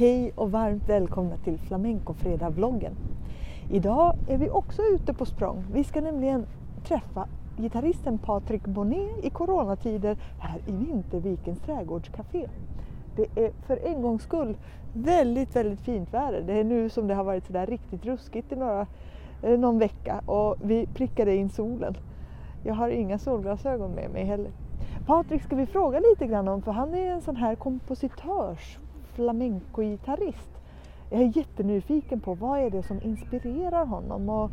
Hej och varmt välkomna till Flamencofredag-vloggen. Idag är vi också ute på språng. Vi ska nämligen träffa gitarristen Patrik Bonnet i coronatider här i Vintervikens trädgårdscafé. Det är för en gångs skull väldigt, väldigt fint väder. Det är nu som det har varit sådär riktigt ruskigt i några, eh, någon vecka och vi prickade in solen. Jag har inga solglasögon med mig heller. Patrik ska vi fråga lite grann om för han är en sån här kompositörs flamenco-gitarrist. Jag är jättenyfiken på vad är det som inspirerar honom och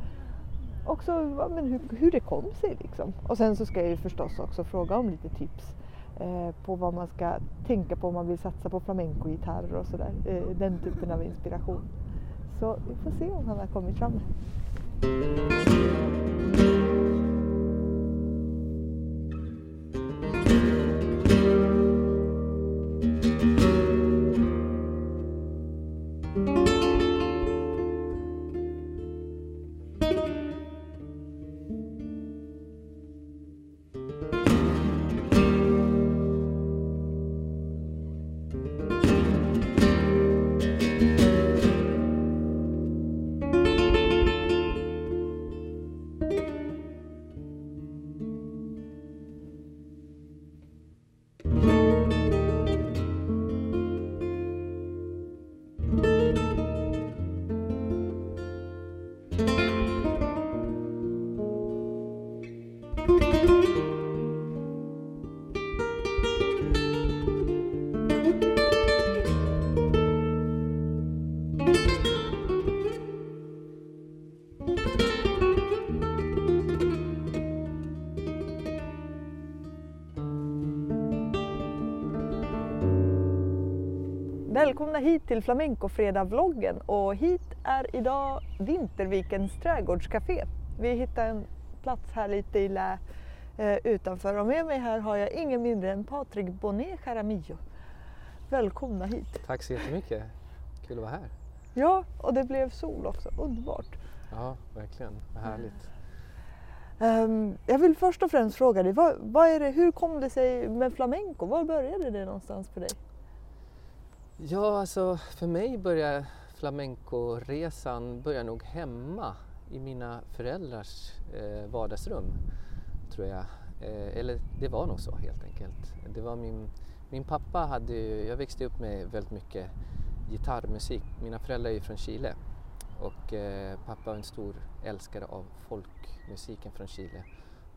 också ja, men hur, hur det kom sig. Liksom. Och sen så ska jag ju förstås också fråga om lite tips eh, på vad man ska tänka på om man vill satsa på flamencogitarrer och sådär. Eh, den typen av inspiration. Så vi får se om han har kommit fram. Välkomna hit till Flamencofredag-vloggen och hit är idag Vintervikens trädgårdscafé. Vi hittade en plats här lite i lä eh, utanför och med mig här har jag ingen mindre än Patrik Bonnet Jaramillo. Välkomna hit! Tack så jättemycket! Kul att vara här! Ja, och det blev sol också, underbart! Ja, verkligen, vad härligt! Um, jag vill först och främst fråga dig, vad, vad det, hur kom det sig med flamenco? Var började det någonstans för dig? Ja, alltså för mig börjar flamencoresan börjar nog hemma i mina föräldrars eh, vardagsrum, tror jag. Eh, eller det var nog så helt enkelt. Det var min, min pappa hade ju, jag växte upp med väldigt mycket gitarrmusik. Mina föräldrar är ju från Chile och eh, pappa var en stor älskare av folkmusiken från Chile.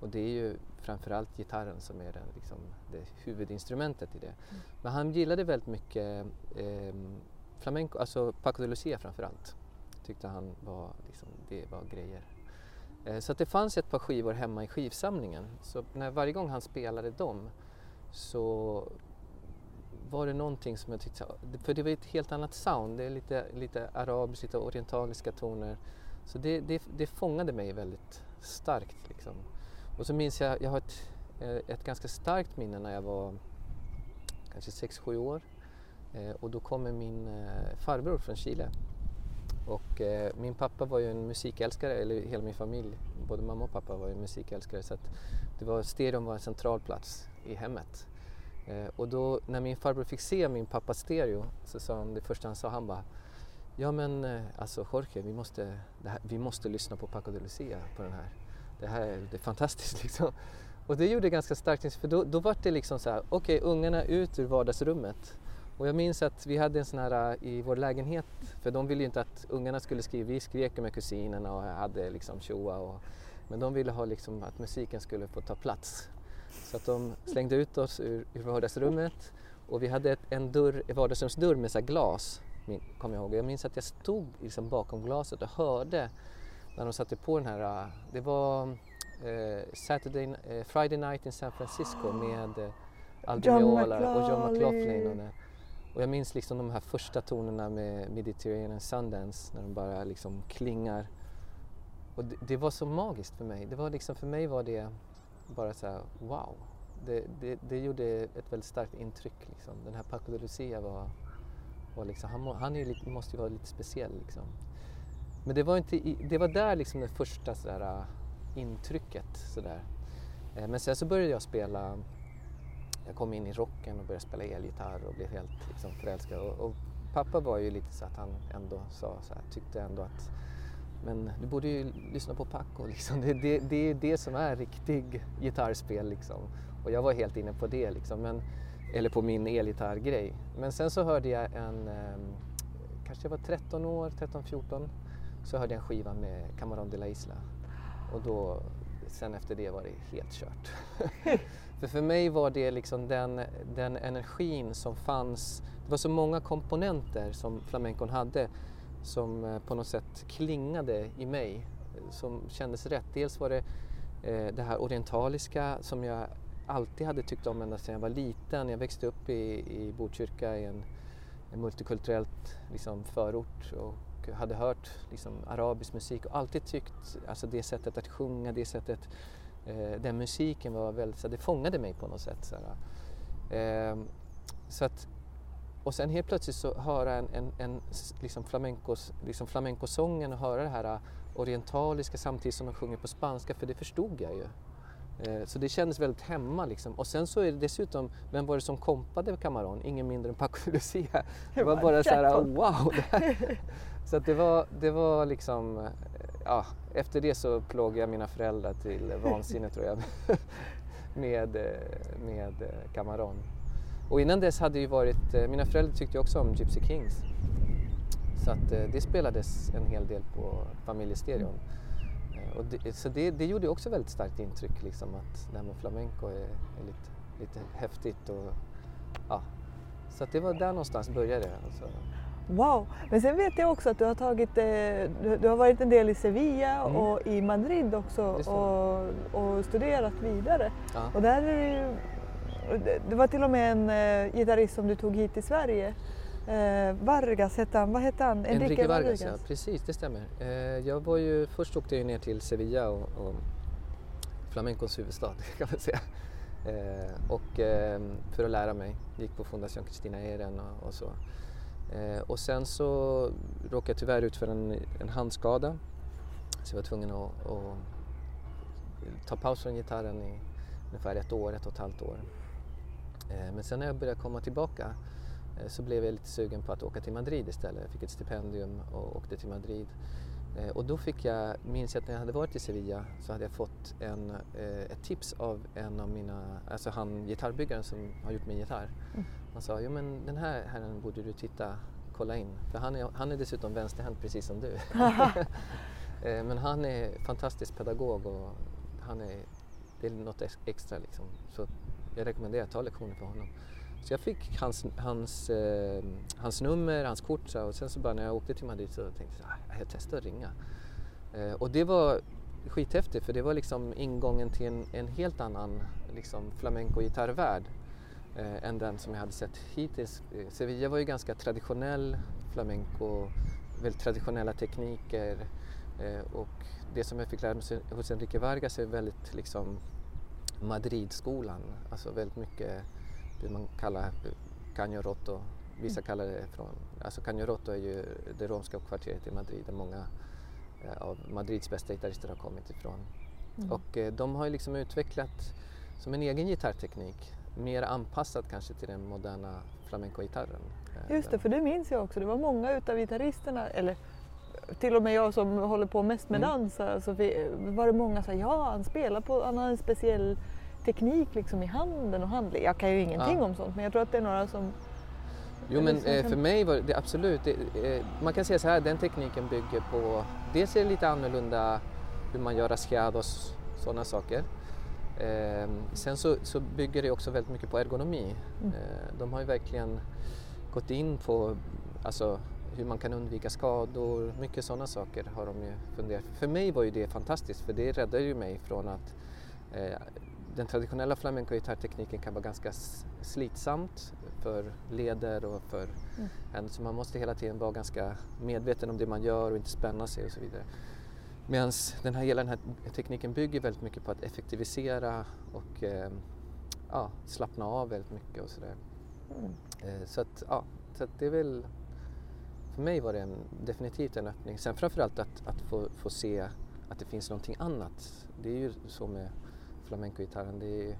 Och det är ju framförallt gitarren som är den, liksom, det huvudinstrumentet i det. Mm. Men han gillade väldigt mycket eh, flamenco, alltså Paco de Lucia framförallt. Tyckte han var, liksom, det var grejer. Eh, så att det fanns ett par skivor hemma i skivsamlingen. Så när varje gång han spelade dem så var det någonting som jag tyckte, för det var ett helt annat sound. Det är lite, lite arabiskt, lite orientaliska toner. Så det, det, det fångade mig väldigt starkt. Liksom. Och så minns jag, jag har ett, eh, ett ganska starkt minne när jag var kanske 6-7 år. Eh, och då kommer min eh, farbror från Chile. Och min pappa var ju en musikälskare, eller hela min familj, både mamma och pappa var ju musikälskare så att det var, stereon var en central plats i hemmet. Och då när min farbror fick se min pappas stereo så sa han, det första han sa, han bara Ja men alltså Jorge, vi måste, här, vi måste lyssna på Paco de Lucia på den här det här är, det är fantastiskt liksom. Och det gjorde ganska starkt, för då, då var det liksom så här, okej okay, ungarna ut ur vardagsrummet. Och jag minns att vi hade en sån här äh, i vår lägenhet, för de ville ju inte att ungarna skulle skriva, vi skrek med kusinerna och hade liksom tjoa och, men de ville ha liksom att musiken skulle få ta plats. Så att de slängde ut oss ur, ur vardagsrummet och vi hade ett, en dörr, en vardagsrumsdörr med så glas, kommer jag ihåg. Jag minns att jag stod liksom bakom glaset och hörde när de satte på den här, äh, det var eh, Saturday, eh, Friday Night in San Francisco med eh, Aldo Meola och John McLaughlin. Och, och jag minns liksom de här första tonerna med Mediterranean Sundance när de bara liksom klingar. Och det, det, var så magiskt för mig. Det var liksom, för mig var det bara så här, wow. Det, det, det gjorde ett väldigt starkt intryck. Liksom. Den här Paco de Lucia var, var liksom, han, han lite, måste ju vara lite speciell. Liksom. Men det var, inte, det var där liksom det första sådär, äh, intrycket. Sådär. Eh, men sen så började jag spela, jag kom in i rocken och började spela elgitarr och blev helt liksom, förälskad. Och, och pappa var ju lite så att han ändå sa så här, tyckte ändå att men du borde ju lyssna på Paco liksom. Det, det, det är det som är riktig gitarrspel liksom. Och jag var helt inne på det liksom. Men, eller på min elgitarrgrej. Men sen så hörde jag en, eh, kanske jag var 13 år, 13-14, så hörde jag en skiva med Camarón de la Isla. Och då, sen efter det var det helt kört. för för mig var det liksom den, den energin som fanns, det var så många komponenter som flamencon hade som eh, på något sätt klingade i mig, eh, som kändes rätt. Dels var det eh, det här orientaliska som jag alltid hade tyckt om ända sedan jag var liten. Jag växte upp i, i Botkyrka i en, en multikulturellt liksom, förort och hade hört liksom, arabisk musik och alltid tyckt, alltså det sättet att sjunga, det sättet, eh, den musiken var väldigt, så det fångade mig på något sätt. Så, eh, så att, och sen helt plötsligt så höra en, en, en liksom flamencos, liksom flamencosången och höra det här eh, orientaliska samtidigt som de sjunger på spanska, för det förstod jag ju. Eh, så det kändes väldigt hemma liksom. Och sen så är det dessutom, vem var det som kompade Camarón? Ingen mindre än Paco Lucia. Det var bara så här, wow! så att det var, det var liksom, eh, ja, efter det så plågade jag mina föräldrar till vansinne tror jag med, eh, med Camarón. Och innan dess hade ju varit, mina föräldrar tyckte också om Gypsy Kings. Så att det spelades en hel del på familjestereon. Och det, så det, det gjorde också väldigt starkt intryck liksom att det här med flamenco är, är lite, lite häftigt och ja. Så det var där någonstans började det. Alltså. Wow! Men sen vet jag också att du har tagit, eh, du, har varit en del i Sevilla mm. och i Madrid också och, och, studerat vidare. Ja. Och där är det ju, det var till och med en uh, gitarrist som du tog hit till Sverige Eh, Vargas hette han, vad hette han? Enrique, Enrique Vargas, Vargas, ja precis det stämmer. Eh, jag var ju, först åkte jag ner till Sevilla och, och flamencos huvudstad kan man säga. Eh, och eh, för att lära mig, gick på Fundación Cristina Eren och, och så. Eh, och sen så råkade jag tyvärr ut för en, en handskada så jag var tvungen att, att ta paus från gitarren i ungefär ett år, ett och ett halvt år. Eh, men sen när jag började komma tillbaka så blev jag lite sugen på att åka till Madrid istället. Jag fick ett stipendium och åkte till Madrid. Eh, och då fick jag, minns jag att när jag hade varit i Sevilla så hade jag fått en, eh, ett tips av en av mina, alltså han gitarrbyggaren som har gjort min gitarr. Mm. Han sa, jo men den här herren borde du titta, kolla in. För han är, han är dessutom vänsterhänt precis som du. men han är fantastisk pedagog och han är, det är något extra liksom. Så jag rekommenderar att ta lektioner för honom. Så jag fick hans, hans, eh, hans nummer, hans kort så, och sen så bara när jag åkte till Madrid så tänkte jag att ah, jag testar att ringa. Eh, och det var skithäftigt för det var liksom ingången till en, en helt annan liksom, flamenco-gitarrvärld eh, än den som jag hade sett hittills. Eh, Sevilla var ju ganska traditionell flamenco, väldigt traditionella tekniker eh, och det som jag fick lära mig hos Enrique Vargas är väldigt liksom Madridskolan, alltså väldigt mycket man kallar Caño. Vissa mm. kallar det från, alltså Caño Roto är ju det romska kvarteret i Madrid där många eh, av Madrids bästa gitarrister har kommit ifrån. Mm. Och eh, de har ju liksom utvecklat som en egen gitarrteknik, mer anpassad kanske till den moderna flamenco-gitarren. Eh, Just det, för det minns jag också. Det var många utav gitarristerna, eller till och med jag som håller på mest med mm. dans, alltså, var det många som sa ja, han spelar på, han har en speciell teknik liksom i handen och handling. Jag kan ju ingenting ja. om sånt men jag tror att det är några som Jo men eh, för mig var det absolut, det, eh, man kan säga så här, den tekniken bygger på, dels är det lite annorlunda hur man gör rascados, sådana saker. Eh, sen så, så, bygger det också väldigt mycket på ergonomi. Mm. Eh, de har ju verkligen gått in på alltså, hur man kan undvika skador, mycket sådana saker har de ju funderat. För mig var ju det fantastiskt för det räddade ju mig från att den traditionella flamenco-gitarrtekniken kan vara ganska slitsamt för leder och för mm. en, så man måste hela tiden vara ganska medveten om det man gör och inte spänna sig och så vidare. Medan den här, hela den här tekniken bygger väldigt mycket på att effektivisera och eh, ja, slappna av väldigt mycket och sådär. Mm. Eh, så att, ja, så att det är väl, för mig var det en, definitivt en öppning. Sen framförallt att, att få, få se att det finns någonting annat. Det är ju så med flamencogitarren. Det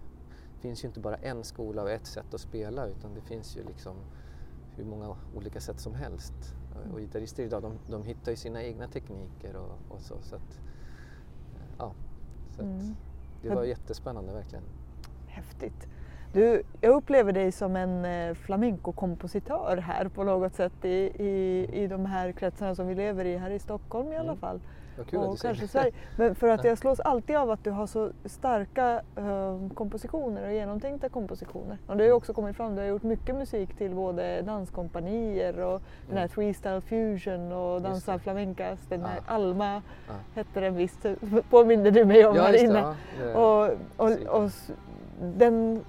finns ju inte bara en skola och ett sätt att spela utan det finns ju liksom hur många olika sätt som helst. Och gitarrister idag de, de hittar ju sina egna tekniker och, och så. så att, ja, så Mm. det var jättespännande verkligen. Häftigt. Du, jag upplever dig som en eh, flamenco-kompositör här på något sätt i, i, i de här kretsarna som vi lever i här i Stockholm i alla Mm. fall. Vad kul att du och säger kanske Sverige. Men för att jag slås alltid av att du har så starka eh, kompositioner och genomtänkta kompositioner. Och det har ju också kommit fram, du har gjort mycket musik till både danskompanier och den här Mm. Three Style Fusion och Dansa. Flamencas, den här Ja. Alma Ja. hette den visst, påminner du mig om Ja, här inne. Ja, det- Och, och, och den,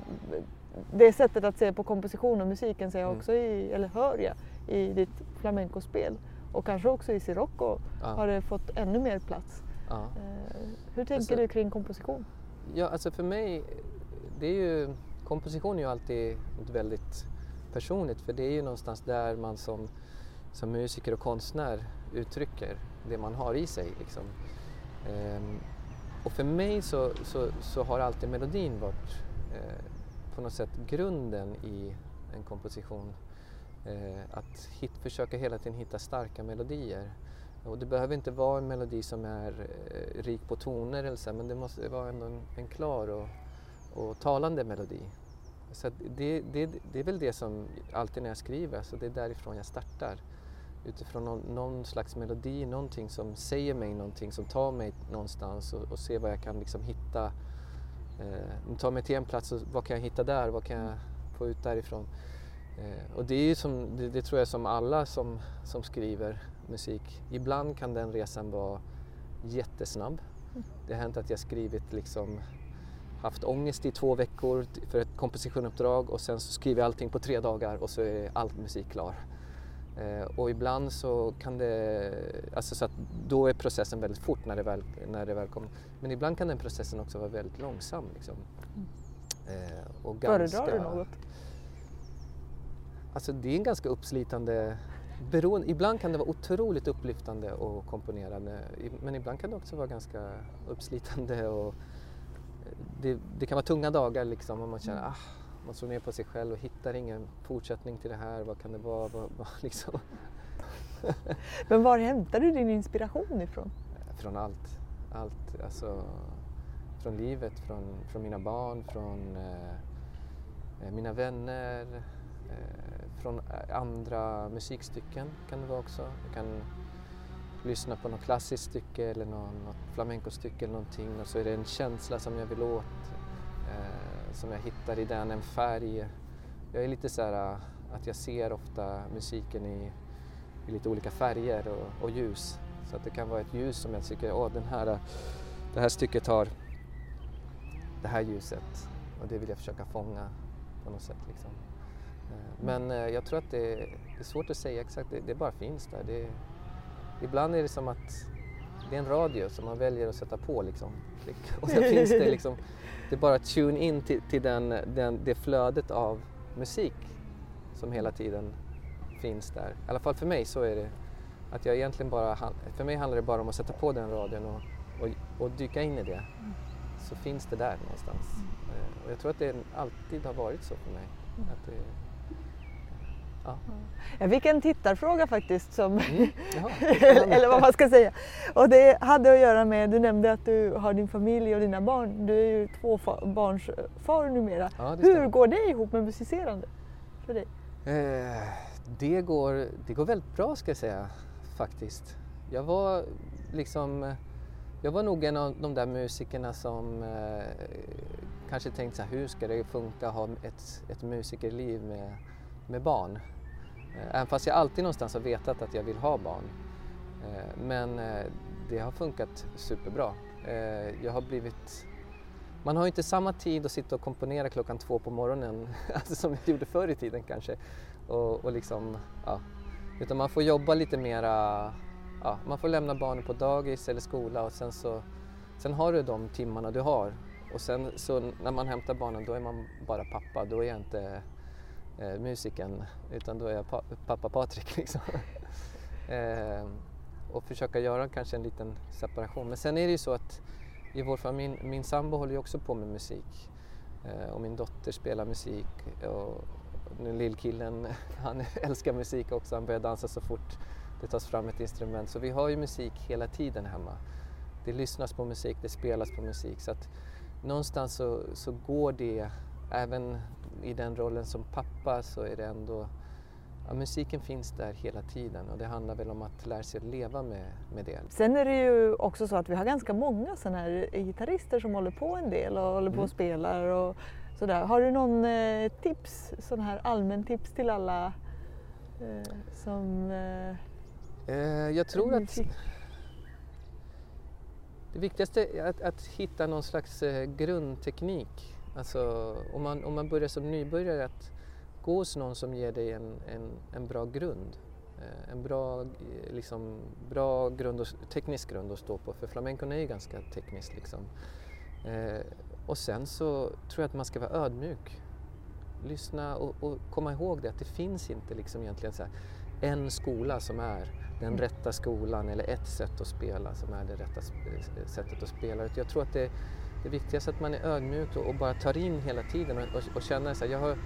det sättet att se på komposition och musiken ser jag Mm. också i, eller hör jag, i ditt flamencospel. Och kanske också i Sirocco ja, har det fått ännu mer plats. ja. Eh, hur tänker Alltså- du kring komposition? Ja, alltså för mig, det är ju, komposition är ju alltid något väldigt personligt för det är ju någonstans där man som, som musiker och konstnär uttrycker det man har i sig. Liksom. Ehm, och för mig så, så, så har alltid melodin varit eh, på något sätt grunden i en komposition. Eh, att hit, försöka hela tiden hitta starka melodier. Och det behöver inte vara en melodi som är eh, rik på toner eller så, men det måste vara ändå en, en klar och, och talande melodi. Så det, det, det är väl det som alltid när jag skriver, så det är därifrån jag startar. Utifrån någon, någon slags melodi, någonting som säger mig någonting, som tar mig någonstans och, och ser vad jag kan liksom hitta. Eh, tar mig till en plats, och vad kan jag hitta där? Vad kan jag få ut därifrån? Eh, och det är ju som, det, det tror jag som alla som, som skriver musik. Ibland kan den resan vara jättesnabb. Det har hänt att jag skrivit liksom haft ångest i två veckor för ett kompositionuppdrag och sen så skriver jag allting på tre dagar och så är all musik klar. Eh, och ibland så kan det, alltså så att då är processen väldigt fort när det väl, när det väl kommer. Men ibland kan den processen också vara väldigt långsam. Liksom. Eh, och Föredrar ganska, du något? Alltså det är en ganska uppslitande beroende, ibland kan det vara otroligt upplyftande och komponerande men ibland kan det också vara ganska uppslitande och eh, det, det kan vara tunga dagar liksom och man känner ah, man slår ner på sig själv och hittar ingen fortsättning till det här, vad kan det vara? Vad, vad, liksom. Men var hämtar du din inspiration ifrån? Från allt, allt alltså från livet, från, från mina barn, från eh, eh, mina vänner, eh, från eh, andra musikstycken kan det vara också. Jag kan lyssna på något klassiskt stycke eller något något flamencostycke eller någonting och så är det en känsla som jag vill åt, eh, som jag hittar i den, en färg. Jag är lite så här eh, att jag ser ofta musiken i, i lite olika färger och, och ljus. Så att det kan vara ett ljus som jag tycker, åh den här, eh, det här stycket har det här ljuset och det vill jag försöka fånga på något sätt. Liksom. Eh, Men eh, jag tror att det är, det är svårt att säga exakt, det, det bara finns där. Det, ibland är det som att det är en radio som man väljer att sätta på liksom. Och sen finns det liksom, det är bara att tune in till, till den, den, det flödet av musik som hela tiden finns där. I alla fall för mig så är det att jag egentligen bara, för mig handlar det bara om att sätta på den radion och, och, och dyka in i det. Så finns det där någonstans. Eh, Och jag tror att det alltid har varit så för mig. Att det, ja. Jag fick en tittarfråga faktiskt som Mm. Eller vad man ska säga. Och det hade att göra med, du nämnde att du har din familj och dina barn. Du är ju två fa- barns far numera. Ja, Hur går det ihop med musicerande för dig? Eh, det, går, det går väldigt bra ska jag säga faktiskt. Jag var liksom jag var nog en av de där musikerna som eh, kanske tänkte så här, hur ska det funka att ha ett, ett musikerliv med, med barn? Eh, även fast jag alltid någonstans har vetat att jag vill ha barn. Eh, men eh, det har funkat superbra. Jag har blivit man har ju inte samma tid att sitta och komponera klockan två på morgonen alltså som jag gjorde förr i tiden kanske. Och, och liksom, ja. Utan man får jobba lite mera, ja, man får lämna barnen på dagis eller skola och sen så sen har du de timmarna du har. Och sen så när man hämtar barnen då är man bara pappa, då är jag inte eh, musiken utan då är jag pa pappa Patrik liksom. eh, och försöka göra kanske en liten separation. Men sen är det ju så att i vår familj, min sambo håller ju också på med musik eh, och min dotter spelar musik och nu lillkillen, han älskar musik också, han börjar dansa så fort det tas fram ett instrument. Så vi har ju musik hela tiden hemma. Det lyssnas på musik, det spelas på musik. Så att någonstans så, så går det, även i den rollen som pappa så är det ändå Ja, musiken finns där hela tiden och det handlar väl om att lära sig att leva med, med det. Sen är det ju också så att vi har ganska många sådana här gitarrister som håller på en del och håller på och mm. spelar och sådär. Har du någon eh, tips, sån här allmän tips till alla eh, som... Eh, eh jag tror att det viktigaste är att, att hitta någon slags eh, grundteknik. Alltså om man, om man börjar som nybörjare att gå hos någon som ger dig en, en, en bra grund. Eh, en bra, eh, liksom, bra grund och, teknisk grund att stå på, för flamencon är ju ganska tekniskt. Liksom. Eh, och sen så tror jag att man ska vara ödmjuk. Lyssna och, och komma ihåg det att det finns inte liksom egentligen så här, en skola som är den rätta skolan eller ett sätt att spela som är det rätta eh, sättet att spela. Jag tror att det, det viktigaste är att man är ödmjuk och, och bara tar in hela tiden och, och, och känner så här, jag har,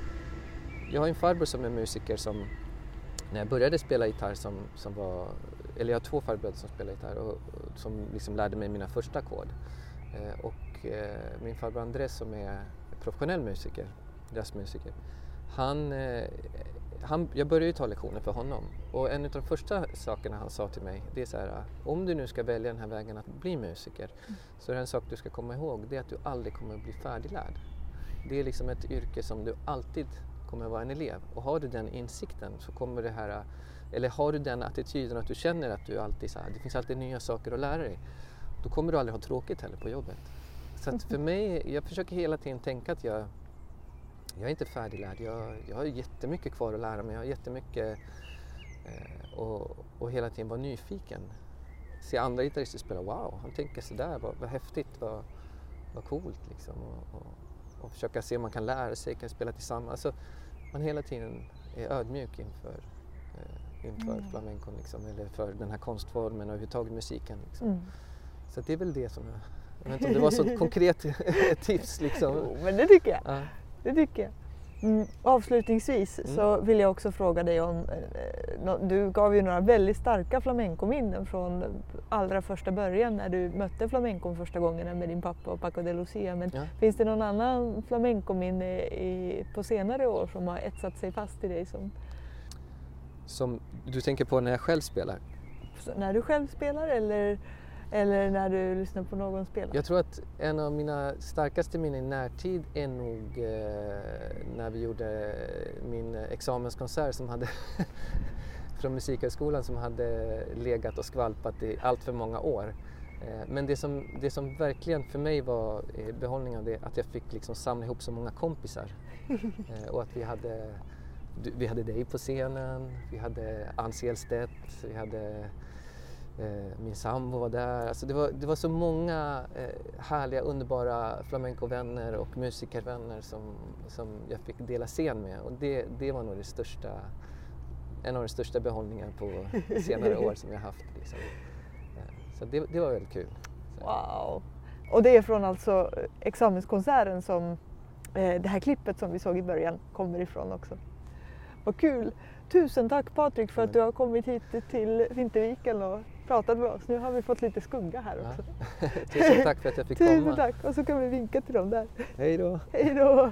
jag har en farbror som är musiker som när jag började spela gitarr som, som var, eller jag har två farbröder som spelar gitarr och, och som liksom lärde mig mina första ackord. Eh, och eh, min farbror Andres som är professionell musiker, jazzmusiker, han, eh, han, jag började ju ta lektioner för honom och en av de första sakerna han sa till mig det är så här, om du nu ska välja den här vägen att bli musiker mm. så är det en sak du ska komma ihåg, det är att du aldrig kommer att bli färdiglärd. Det är liksom ett yrke som du alltid kommer att vara en elev. Och har du den insikten så kommer det här, eller har du den attityden att du känner att du alltid så här, det finns alltid nya saker att lära dig, då kommer du aldrig ha tråkigt heller på jobbet. Så att för mig, jag försöker hela tiden tänka att jag, jag är inte färdiglärd, jag, jag har jättemycket kvar att lära mig, jag har jättemycket eh, och, och hela tiden vara nyfiken. Se andra gitarrister spela, wow, han tänker sådär, vad, vad häftigt, vad, vad coolt liksom. Och, och, och försöka se om man kan lära sig, kan spela tillsammans. Alltså, man hela tiden är ödmjuk inför, eh, inför mm. flamencon liksom, eller för den här konstformen och överhuvudtaget musiken. Liksom. Mm. Så det är väl det som jag... Jag vet inte om det var så konkret tips liksom. Jo, men det tycker jag. Ja. Det tycker jag. Mm, avslutningsvis mm. så vill jag också fråga dig om, eh, du gav ju några väldigt starka flamencominnen från allra första början när du mötte flamencon första gången med din pappa och Paco de Lucia. Men ja. finns det någon annan flamencominne på senare år som har etsat sig fast i dig? Som... som du tänker på när jag själv spelar? Så när du själv spelar eller eller när du lyssnar på någon spela? Jag tror att en av mina starkaste minnen i närtid är nog eh, när vi gjorde min examenskonsert som hade från Musikhögskolan som hade legat och skvalpat i allt för många år. Eh, men det som, det som verkligen för mig var eh, behållningen av det, att jag fick liksom samla ihop så många kompisar. Eh, och att vi hade, vi hade dig på scenen, vi hade Ann Selstedt, vi hade min sambo var där. Alltså det, var, det var så många eh, härliga, underbara flamencovänner och musikervänner som, som jag fick dela scen med och det, det var nog det största, en av de största behållningarna på senare år som jag haft. Liksom. Eh, så det, det var väldigt kul. Så. Wow! Och det är från alltså examenskonserten som eh, det här klippet som vi såg i början kommer ifrån också. Vad kul! Tusen tack Patrik för att du har kommit hit till Vinterviken och pratat med oss. Nu har vi fått lite skugga här också. Ja. Tusen tack för att jag fick komma. Tusen tack och så kan vi vinka till dem där. Hej då! Hej då!